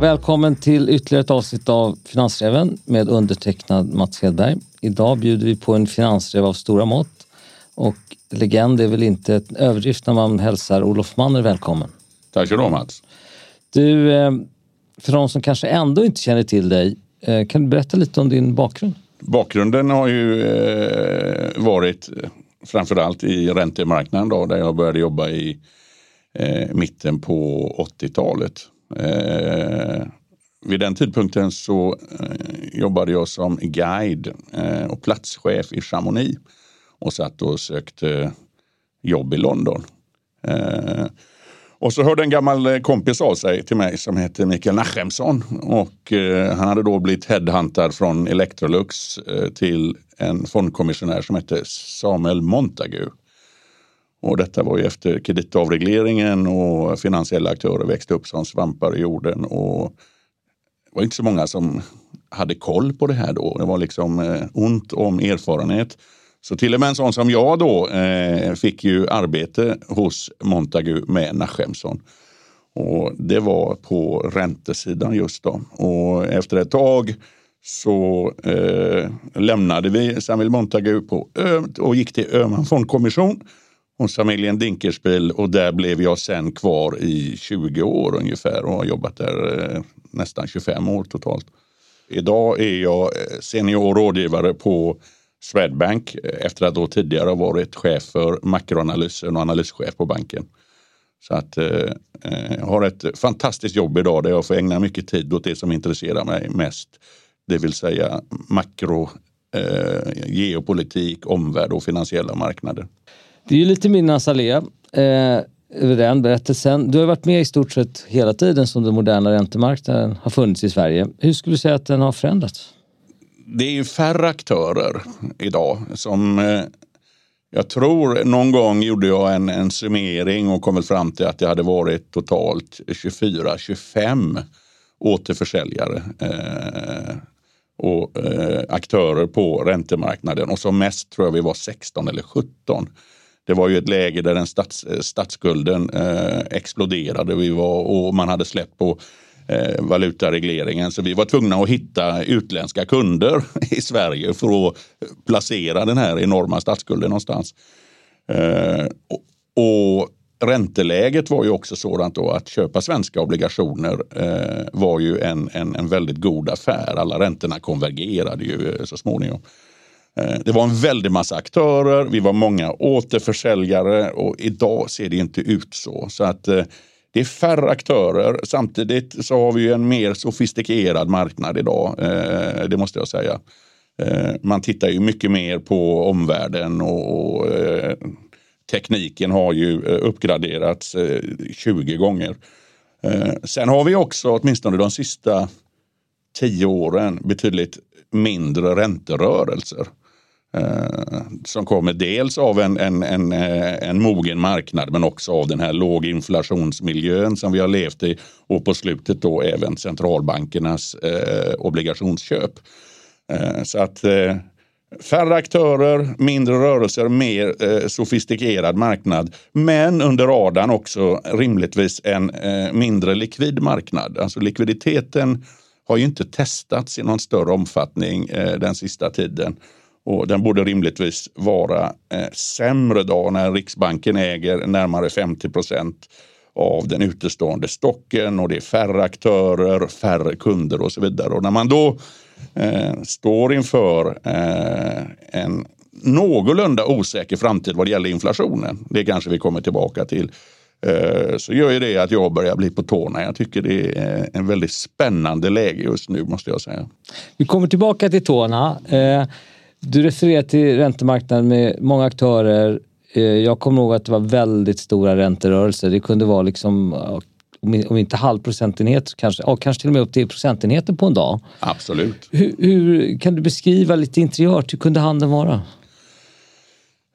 Välkommen till ytterligare ett avsnitt av Finansräven med undertecknad Mats Hedberg. Idag bjuder vi på en finansräv av stora mått och legend är väl inte en överdrift när man hälsar Olof Manner välkommen. Tack så du Mats. Du, eh, för de som kanske ändå inte känner till dig, eh, kan du berätta lite om din bakgrund? Bakgrunden har ju eh, varit framförallt i räntemarknaden då, där jag började jobba i eh, mitten på 80-talet. Eh, vid den tidpunkten så eh, jobbade jag som guide eh, och platschef i Chamonix och satt och sökte eh, jobb i London. Eh, och så hörde en gammal eh, kompis av sig till mig som heter Mikael Nachemsson och eh, han hade då blivit headhuntad från Electrolux eh, till en fondkommissionär som hette Samuel Montagu. Och detta var ju efter kreditavregleringen och finansiella aktörer växte upp som svampar i jorden. Och det var inte så många som hade koll på det här då. Det var liksom eh, ont om erfarenhet. Så till och med en sån som jag då eh, fick ju arbete hos Montagu med Nachemson. Och det var på räntesidan just då. Och efter ett tag så eh, lämnade vi Samuel Montagu på Ö och gick till Öhman fondkommission hos familjen Dinkelspiel och där blev jag sen kvar i 20 år ungefär och har jobbat där eh, nästan 25 år totalt. Idag är jag eh, senior rådgivare på Swedbank eh, efter att då tidigare ha varit chef för makroanalysen och analyschef på banken. Så att eh, jag har ett fantastiskt jobb idag där jag får ägna mycket tid åt det som intresserar mig mest. Det vill säga makro, eh, geopolitik, omvärld och finansiella marknader. Det är ju lite min Saleh eh, över den berättelsen. Du har varit med i stort sett hela tiden som den moderna räntemarknaden har funnits i Sverige. Hur skulle du säga att den har förändrats? Det är ju färre aktörer idag som eh, jag tror någon gång gjorde jag en, en summering och kom fram till att det hade varit totalt 24-25 återförsäljare eh, och eh, aktörer på räntemarknaden och som mest tror jag vi var 16 eller 17. Det var ju ett läge där den stats, eh, statsskulden eh, exploderade vi var, och man hade släppt på eh, valutaregleringen. Så vi var tvungna att hitta utländska kunder i Sverige för att placera den här enorma statsskulden någonstans. Eh, och, och ränteläget var ju också sådant då att köpa svenska obligationer eh, var ju en, en, en väldigt god affär. Alla räntorna konvergerade ju eh, så småningom. Eh, det var en väldig massa aktörer, vi var många återförsäljare och idag ser det inte ut så. Så att eh, det är färre aktörer. Samtidigt så har vi en mer sofistikerad marknad idag. Eh, det måste jag säga. Eh, man tittar ju mycket mer på omvärlden och eh, tekniken har ju uppgraderats 20 gånger. Sen har vi också, åtminstone de sista tio åren, betydligt mindre ränterörelser. Eh, som kommer dels av en, en, en, eh, en mogen marknad men också av den här låginflationsmiljön som vi har levt i och på slutet då även centralbankernas eh, obligationsköp. Eh, så att eh, färre aktörer, mindre rörelser, mer eh, sofistikerad marknad men under radarn också rimligtvis en eh, mindre likvid marknad. Alltså likviditeten har ju inte testats i någon större omfattning den sista tiden. Och den borde rimligtvis vara eh, sämre då när Riksbanken äger närmare 50 procent av den utestående stocken och det är färre aktörer, färre kunder och så vidare. Och när man då eh, står inför eh, en någorlunda osäker framtid vad det gäller inflationen, det kanske vi kommer tillbaka till, eh, så gör ju det att jag börjar bli på tårna. Jag tycker det är en väldigt spännande läge just nu måste jag säga. Vi kommer tillbaka till tårna. Eh, du refererar till räntemarknaden med många aktörer. Eh, jag kommer ihåg att det var väldigt stora ränterörelser. Det kunde vara liksom om inte halv procentenhet, kanske, ja, kanske till och med upp till procentenheter på en dag. Absolut. Hur, hur, kan du beskriva lite interiört, hur kunde handeln vara?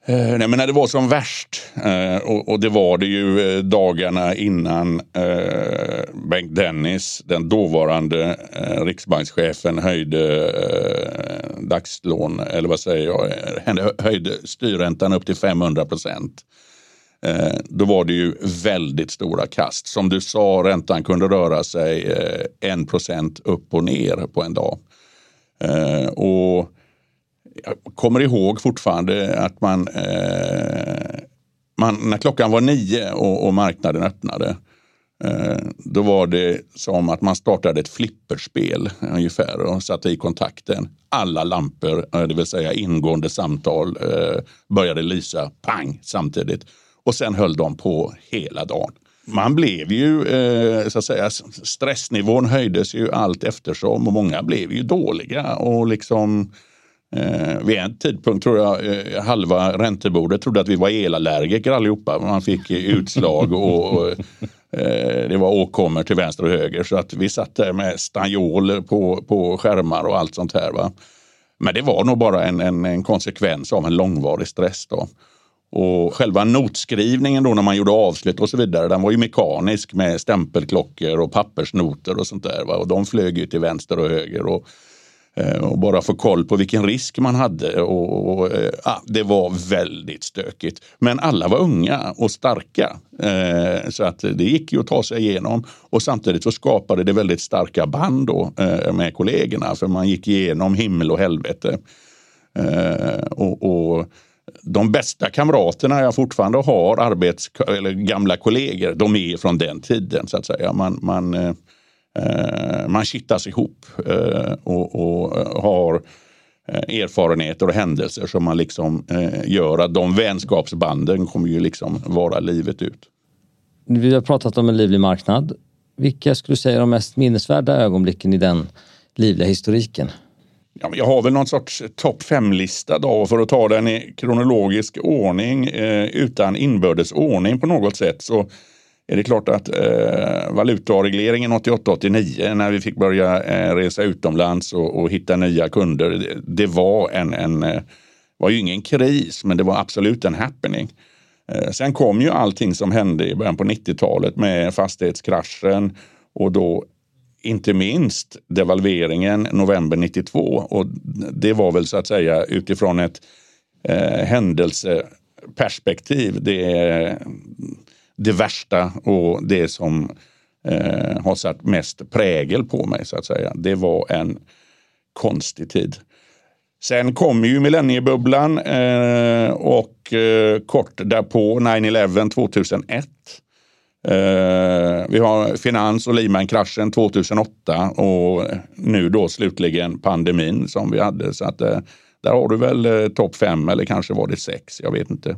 Eh, nej, men när det var som värst, eh, och, och, det var det ju eh, dagarna innan eh, Bengt Dennis, den dåvarande eh, riksbankschefen, höjde eh, dagslån, eller vad säger jag, eh, höjde styrräntan upp till 500 procent. eh, då var det ju väldigt stora kast. Som du sa, räntan kunde röra sig eh, en procent upp och ner på en dag. Eh, och jag kommer ihåg fortfarande att man, eh, man när klockan var nio och, och marknaden öppnade eh, då var det som att man startade ett flipperspel ungefär och satte i kontakten. Alla lampor, eh, det vill säga ingående samtal, började lysa pang samtidigt. Och sen höll de på hela dagen. Man blev ju, eh, så att säga, stressnivån höjdes ju allt eftersom och många blev ju dåliga och liksom Eh, vid en tidpunkt tror jag eh, halva räntebordet trodde att vi var elallergiker allihopa. Man fick utslag och, och eh, det var åkommor till vänster och höger. Så att vi satt där med stanjol på, på skärmar och allt sånt här. Va? Men det var nog bara en, en, en konsekvens av en långvarig stress. Då. Och själva notskrivningen då när man gjorde avslut och så vidare, den var ju mekanisk med stämpelklockor och pappersnoter och sånt där. Va? Och de flög ju till vänster och höger. Och, Eh, och bara få koll på vilken risk man hade. Och, och ah, det var väldigt stökigt. Men alla var unga och starka. Eh, så att det gick ju att ta sig igenom. Och samtidigt så skapade det väldigt starka band då, eh, med kollegorna. För man gick igenom himmel och helvete. Eh, och, och de bästa kamraterna jag fortfarande har, arbets eller gamla kollegor, de är från den tiden så att säga. Man, man, eh man kittas ihop eh, och, och, eh, har eh, erfarenheter och händelser som man liksom eh, gör att de vänskapsbanden kommer ju liksom vara livet ut. Vi har pratat om en livlig marknad. Vilka skulle du säga är de mest minnesvärda ögonblicken i den livliga historiken? Ja, jag har väl någon sorts topp fem-lista då för att ta den i kronologisk ordning eh, utan inbördes ordning på något sätt. Så är det klart att eh, valutaregleringen 88-89 när vi fick börja eh, resa utomlands och, och, hitta nya kunder. Det, det var en, en eh, var ju ingen kris, men det var absolut en happening. Eh, sen kom ju allting som hände i början på 90-talet med fastighetskraschen och då inte minst devalveringen november 92 och det var väl så att säga utifrån ett eh, händelseperspektiv det, det värsta och det som eh, har satt mest prägel på mig så att säga. Det var en konstig tid. Sen kom ju millenniebubblan eh, och eh, kort därpå 9-11 2001. Eh, vi har finans och Lehman-kraschen 2008 och nu då slutligen pandemin som vi hade. Så att, eh, där har du väl eh, topp fem eller kanske var det sex, jag vet inte.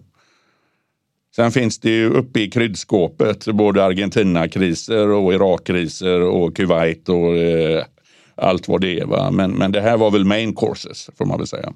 Sen finns det ju uppe i kryddskåpet både Argentina-kriser och Irak-kriser och Kuwait och eh, allt vad det är. Va? Men, men det här var väl main courses får man väl säga.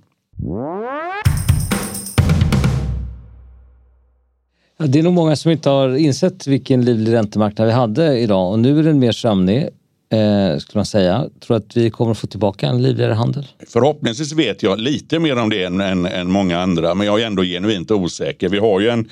Ja, det är nog många som inte har insett vilken livlig räntemarknad vi hade idag och nu är den mer sömnig. Eh, skulle man säga. Tror att vi kommer att få tillbaka en livligare handel? Förhoppningsvis vet jag lite mer om det än, än, än många andra, men jag är ändå genuint osäker. Vi har ju en,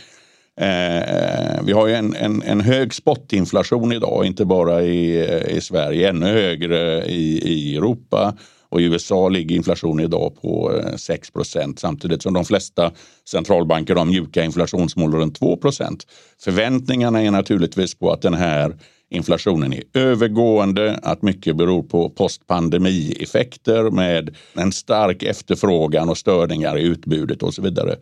Eh, eh, vi har ju en, en, en hög spotinflation idag, inte bara i, eh, i Sverige, ännu högre i, i Europa. Och I USA ligger inflationen idag på eh, 6 samtidigt som de flesta centralbanker har mjuka inflationsmål runt 2% Förväntningarna är naturligtvis på att den här inflationen är övergående, att mycket beror på postpandemieffekter med en stark efterfrågan och störningar i utbudet och så vidare.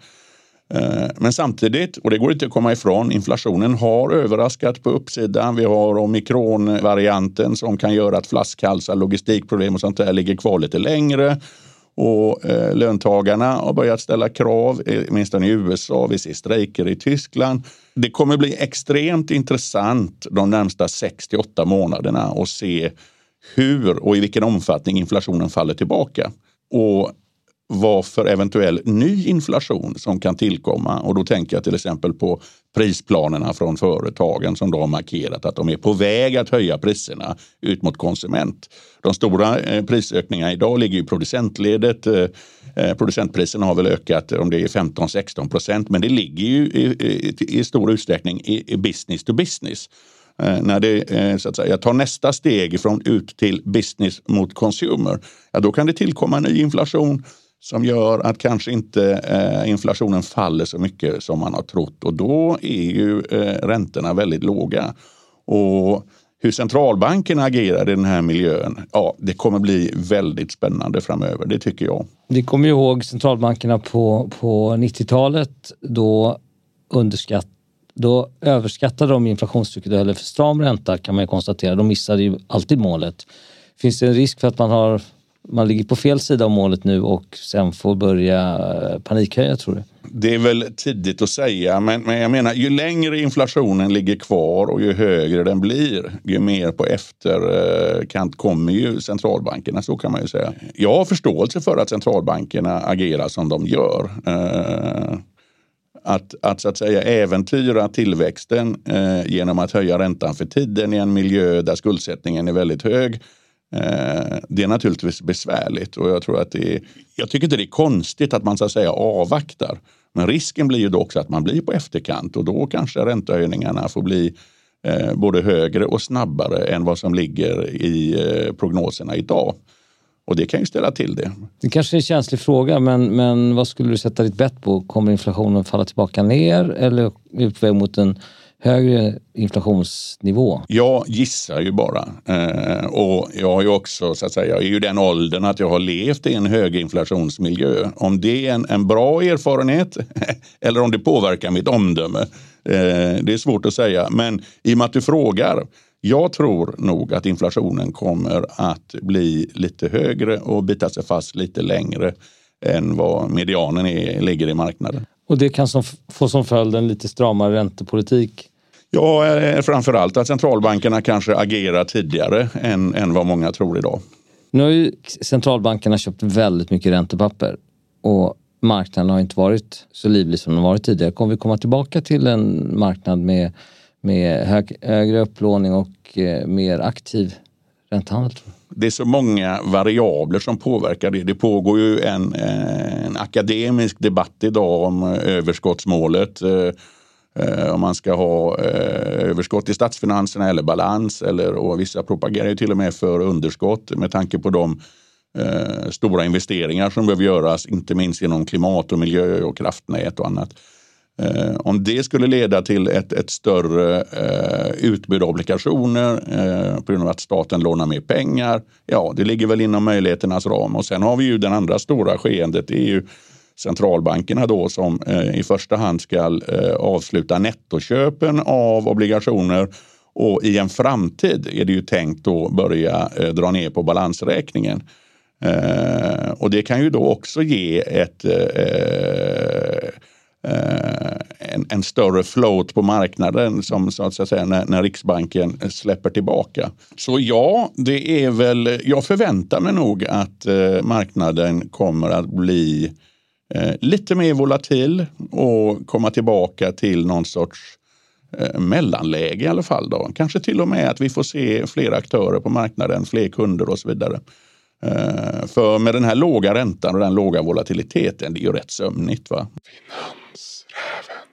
Eh, men samtidigt, och det går inte att komma ifrån, inflationen har överraskat på uppsidan. Vi har omikronvarianten som kan göra att flaskhalsar, logistikproblem och sånt där ligger kvar lite längre. Och eh, löntagarna har börjat ställa krav, eh, åtminstone i USA. Vi ser strejker i Tyskland. Det kommer bli extremt intressant de närmsta 6 till 8 månaderna att se hur och i vilken omfattning inflationen faller tillbaka. Och vad för eventuell ny inflation som kan tillkomma. Och då tänker jag till exempel på prisplanerna från företagen som då har markerat att de är på väg att höja priserna ut mot konsument. De stora eh, prisökningarna idag ligger i producentledet. Eh, eh, producentpriserna har väl ökat om det är 15-16 procent men det ligger ju i, i, i stor utsträckning i, i business to business när det så att säga, tar nästa steg från ut till business mot consumer, ja, då kan det tillkomma ny inflation som gör att kanske inte eh, inflationen faller så mycket som man har trott och då är ju eh, räntorna väldigt låga. Och hur centralbanken agerar i den här miljön, ja, det kommer bli väldigt spännande framöver. Det tycker jag. Vi kommer ihåg centralbankerna på, på 90-talet. Då, underskatt, då överskattade de inflationstrycket och höll för stram ränta kan man konstatera. De missade ju alltid målet. Finns det en risk för att man har man ligger på fel sida av målet nu och sen får börja eh, panikhöja tror du? Det är väl tidigt att säga, men, men jag menar ju längre inflationen ligger kvar och ju högre den blir, ju mer på efterkant eh, kommer ju centralbankerna, så kan man ju säga. Jag har förståelse för att centralbankerna agerar som de gör. Eh, att, att så att säga äventyra tillväxten genom att höja räntan för tiden i en miljö där skuldsättningen är väldigt hög Eh, det är naturligtvis besvärligt och jag tror att det är, jag tycker inte det är konstigt att man så att säga avvaktar. Men risken blir ju då också att man blir på efterkant och då kanske räntehöjningarna får bli eh, både högre och snabbare än vad som ligger i eh, prognoserna idag. Och det kan ju ställa till det. Det kanske är en känslig fråga, men, men vad skulle du sätta ditt bett på? Kommer inflationen falla tillbaka ner eller är på väg mot en högre inflationsnivå? Jag gissar ju bara. Eh, och jag har ju också, så att säga, jag är ju den åldern att jag har levt i en höginflationsmiljö. Om det är en, en bra erfarenhet eller om det påverkar mitt omdöme, eh, det är svårt att säga. Men i och med att du frågar, jag tror nog att inflationen kommer att bli lite högre och bita sig fast lite längre än vad medianen är, ligger i marknaden. Och det kan som, få som följd en lite stramare räntepolitik? Ja, eh, framför allt att centralbankerna kanske agerar tidigare än, än vad många tror idag. Nu har ju centralbankerna köpt väldigt mycket räntepapper och marknaden har inte varit så livlig som den varit tidigare. Kommer vi komma tillbaka till en marknad med, med hög, högre upplåning och eh, mer aktiv räntehandel? Tror det är så många variabler som påverkar det. Det pågår ju en, en akademisk debatt idag om eh, överskottsmålet. Eh, eh, om man ska ha eh, överskott i statsfinanserna eller balans. Eller, och vissa propagerar ju till och med för underskott med tanke på de stora investeringar som behöver göras, inte minst inom klimat och miljö och kraftnät och annat. Eh, om det skulle leda till ett, ett större eh, utbud av obligationer eh, på grund av att staten lånar mer pengar, ja, det ligger väl inom möjligheternas ram. Och sen har vi ju den andra stora skeendet, det är ju centralbankerna då som eh, i första hand ska eh, avsluta nettoköpen av obligationer och i en framtid är det ju tänkt att börja eh, dra ner på balansräkningen. Eh, och det kan ju då också ge ett Eh, eh en, en, större float på marknaden som så att säga när, när, Riksbanken släpper tillbaka. Så ja, det är väl, jag förväntar mig nog att eh, marknaden kommer att bli eh, lite mer volatil och komma tillbaka till någon sorts eh, mellanläge i alla fall. Då. Kanske till och med att vi får se fler aktörer på marknaden, fler kunder och så vidare. Eh, för med den här låga räntan och den låga volatiliteten, det är ju rätt sömnigt. Va? Finansräven.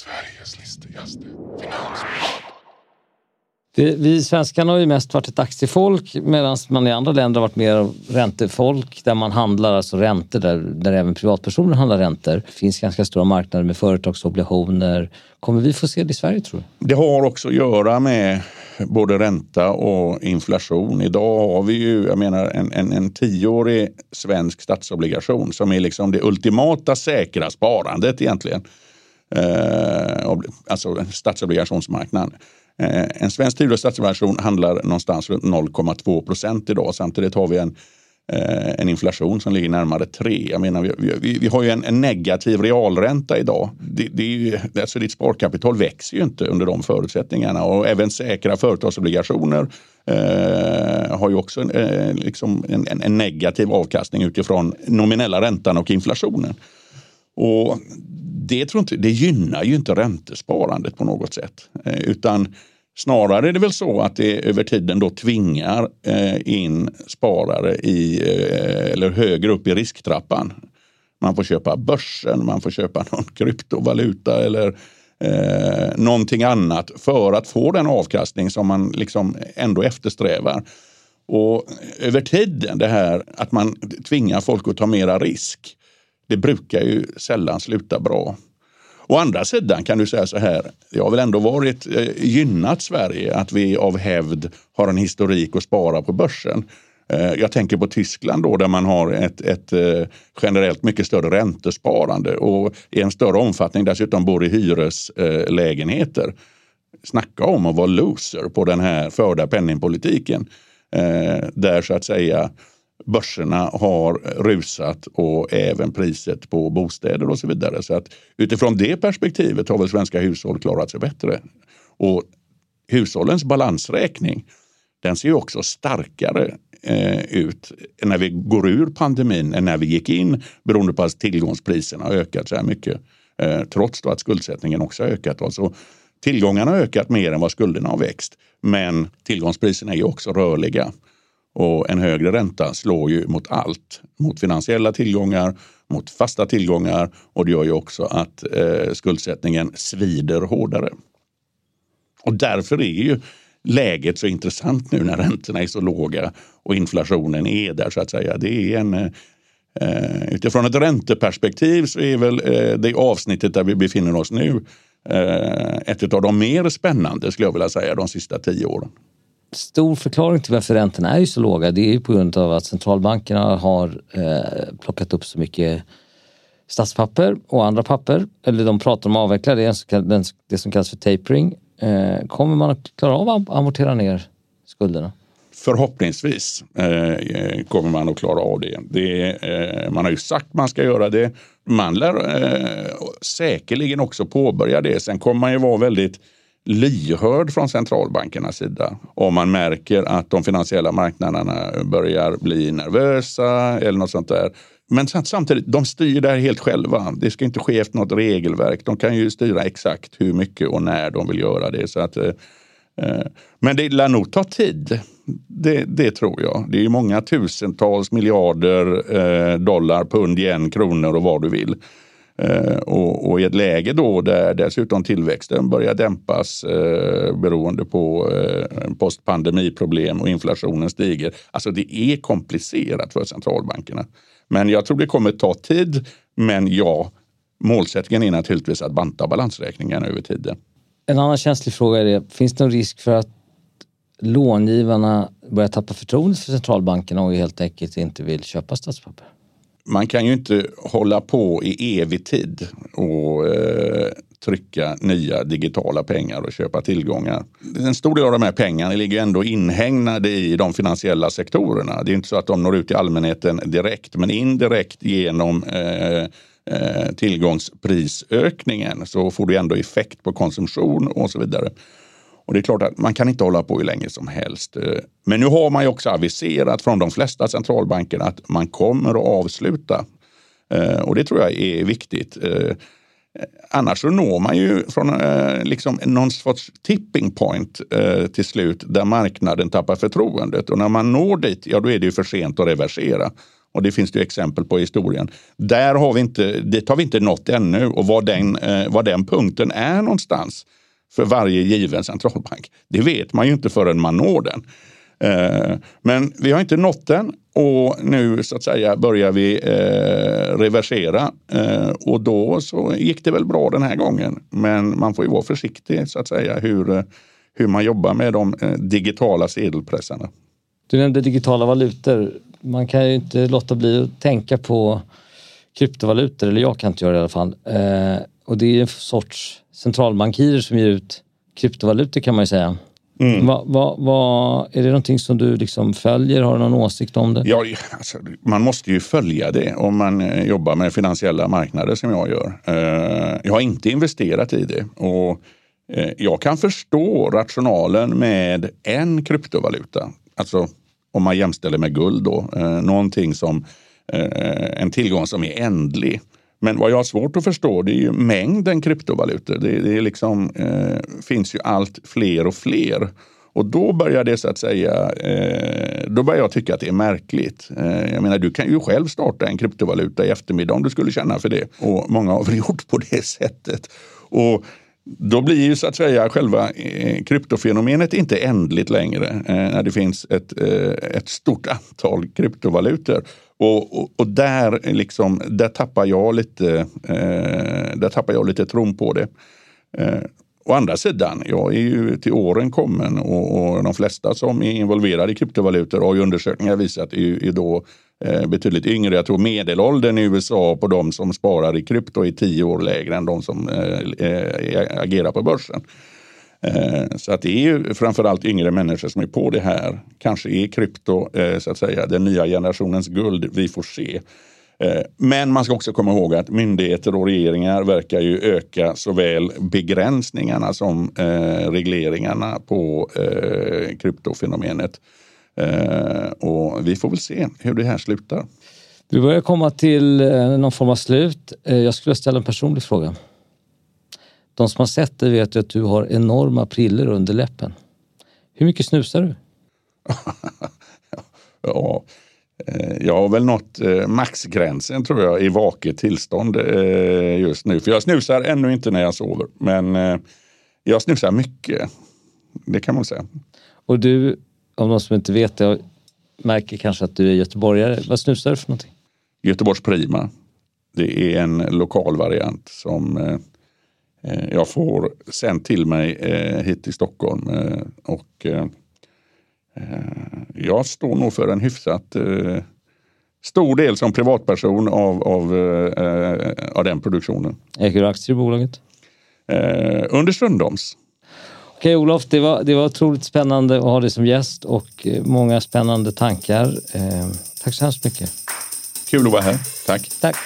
Sveriges listigaste finansman. Vi svenskarna har ju mest varit ett aktiefolk medan man i andra länder har varit mer räntefolk där man handlar alltså räntor, där, där även privatpersoner handlar räntor. Det finns ganska stora marknader med företagsobligationer. Kommer vi få se det i Sverige tror du? Det har också att göra med både ränta och inflation. Idag har vi ju, jag menar en, en, en tioårig svensk statsobligation som är liksom det ultimata säkra sparandet egentligen. Eh, alltså statsobligationsmarknaden. Eh, en svensk tioårig statsobligation handlar någonstans runt 0,2 procent idag. Samtidigt har vi en Eh, en inflation som ligger närmare 3. Jag menar, vi, vi, vi har ju en, en, negativ realränta idag. Det, det är ju, alltså ditt sparkapital växer ju inte under de förutsättningarna och även säkra företagsobligationer eh, har ju också eh, liksom en, en, negativ avkastning utifrån nominella räntan och inflationen. Och det, tror inte, det gynnar ju inte räntesparandet på något sätt. Eh, utan Snarare är det väl så att det över tiden då tvingar eh, in sparare i, eh, eller högre upp i risktrappan. Man får köpa börsen, man får köpa någon kryptovaluta eller eh, någonting annat för att få den avkastning som man liksom ändå eftersträvar. Och över tiden, det här att man tvingar folk att ta mera risk, det brukar ju sällan sluta bra. Å andra sidan kan du säga så här, det har väl ändå varit eh, gynnat Sverige att vi av hävd har en historik att spara på börsen. Eh, jag tänker på Tyskland då, där man har ett, ett eh, generellt mycket större räntesparande och i en större omfattning dessutom bor i hyreslägenheter. Snacka om att vara loser på den här förda penningpolitiken. Eh, där så att säga börserna har rusat och även priset på bostäder och så vidare. Så att utifrån det perspektivet har väl svenska hushåll klarat sig bättre. Och hushållens balansräkning den ser ju också starkare eh, ut när vi går ur pandemin än när vi gick in beroende på att tillgångspriserna har ökat så här mycket. Eh, trots att skuldsättningen också har ökat. Alltså, tillgångarna har ökat mer än vad skulderna har växt. Men tillgångspriserna är ju också rörliga. Och en högre ränta slår ju mot allt. Mot finansiella tillgångar, mot fasta tillgångar och det gör ju också att eh, skuldsättningen svider hårdare. Och därför är ju läget så intressant nu när räntorna är så låga och inflationen är där så att säga. Det är en, eh, utifrån ett ränteperspektiv så är väl eh, det avsnittet där vi befinner oss nu eh, ett av de mer spännande skulle jag vilja säga de sista tio åren stor förklaring till varför räntorna är så låga det är ju på grund av att centralbankerna har eh, plockat upp så mycket statspapper och andra papper. Eller de pratar om att avveckla det, det som kallas för tapering. Eh, kommer man att klara av att amortera ner skulderna? Förhoppningsvis eh, kommer man att klara av det. det eh, man har ju sagt att man ska göra det. Man lär eh, säkerligen också påbörja det. Sen kommer man ju vara väldigt lyhörd från centralbankernas sida. Om man märker att de finansiella marknaderna börjar bli nervösa eller något sånt där. Men samtidigt, de styr det här helt själva. Det ska inte ske efter något regelverk. De kan ju styra exakt hur mycket och när de vill göra det. Så att, eh, eh men det lär nog ta tid. Det, det, tror jag. Det är många tusentals miljarder eh, dollar, pund, yen, kronor och vad du vill Eh, Eh, och, och, i ett läge då där dessutom tillväxten börjar dämpas eh, beroende på eh, postpandemiproblem och inflationen stiger. Alltså det är komplicerat för centralbankerna. Men jag tror det kommer ta tid. Men ja, målsättningen är naturligtvis att banta balansräkningen över tiden. En annan känslig fråga är det, finns det någon risk för att långivarna börjar tappa förtroendet för centralbankerna och helt enkelt inte vill köpa statspapper? Man kan ju inte hålla på i evig tid och eh, trycka nya digitala pengar och köpa tillgångar. En stor del av de här pengarna ligger ändå inhägnade i de finansiella sektorerna. Det är inte så att de når ut till allmänheten direkt, men indirekt genom eh, eh, tillgångsprisökningen så får du ändå effekt på konsumtion och så vidare. Och det är klart att man kan inte hålla på hur länge som helst. Eh, men nu har man ju också aviserat från de flesta centralbankerna att man kommer att avsluta. Eh, och det tror jag är viktigt. Eh, annars så når man ju från liksom någon sorts tipping point till slut där marknaden tappar förtroendet. Och när man når dit, ja då är det ju för sent att reversera. Och det finns det exempel på i historien. Där har vi inte, dit har vi inte nått ännu och var den, var den punkten är någonstans för varje given centralbank. Det vet man ju inte förrän man når den. Eh, men vi har inte nått den och nu så att säga börjar vi eh, reversera. Eh, och då så gick det väl bra den här gången. Men man får ju vara försiktig så att säga hur, eh, hur man jobbar med de eh, digitala sedelpressarna. Du nämnde digitala valutor. Man kan ju inte låta bli att tänka på kryptovalutor, eller jag kan inte göra det i alla fall och det är en sorts centralbankirer som ger ut kryptovalutor kan man ju säga. Mm. Va, va, va, är det någonting som du liksom följer? Har du någon åsikt om det? Ja, alltså, man måste ju följa det om man eh, jobbar med finansiella marknader som jag gör. Uh, jag har inte investerat i det. Och, uh, jag kan förstå rationalen med en kryptovaluta. Alltså om man jämställer med guld då. Någonting som en tillgång som är ändlig. Men vad jag har svårt att förstå det är ju mängden kryptovalutor. Det, det är liksom, eh, finns ju allt fler och fler. Och då börjar det så att säga, eh, då börjar jag tycka att det är märkligt. Eh, jag menar, du kan ju själv starta en kryptovaluta i eftermiddag om du skulle känna för det. Och många har väl gjort på det sättet. Och då blir ju så att säga själva eh, kryptofenomenet inte ändligt längre eh, när det finns ett, eh, ett stort antal kryptovalutor. Och, och, och, där, liksom, där, tappar jag lite, eh, där tappar jag lite tron på det. Eh, Å andra sidan, jag är ju till åren kommen och, och de flesta som är involverade i kryptovalutor har ju undersökningar visat är, är då eh, betydligt yngre. Jag tror medelåldern i USA på de som sparar i krypto är tio år lägre än de som eh, eh agerar på börsen. Eh, så att det är ju framförallt yngre människor som är på det här. Kanske är krypto eh, så att säga den nya generationens guld. Vi får se. Eh, men man ska också komma ihåg att myndigheter och regeringar verkar ju öka såväl begränsningarna som regleringarna på kryptofenomenet. Och vi får väl se hur det här slutar. Vi börjar komma till någon form av slut. Jag skulle ställa en personlig fråga. De som har sett dig vet ju att du har enorma priller under läppen. Hur mycket snusar du? ja, Eh, jag har väl nått eh, maxgränsen tror jag i vaket tillstånd eh, just nu. För jag snusar ännu inte när jag sover. Men jag snusar mycket. Det kan man säga. Och du, om någon som inte vet det, märker kanske att du är göteborgare. Vad snusar du för någonting? Göteborgs Prima. Det är en lokal variant som jag får sänd till mig hit till Stockholm. Och Eh, jag står nog för en hyfsat eh, stor del som privatperson av, av, eh, av den produktionen. Äger du aktier i bolaget? understundom. Okej Olof, det var, det var otroligt spännande att ha dig som gäst och många spännande tankar. tack så hemskt mycket. Kul att vara här. Tack. Tack.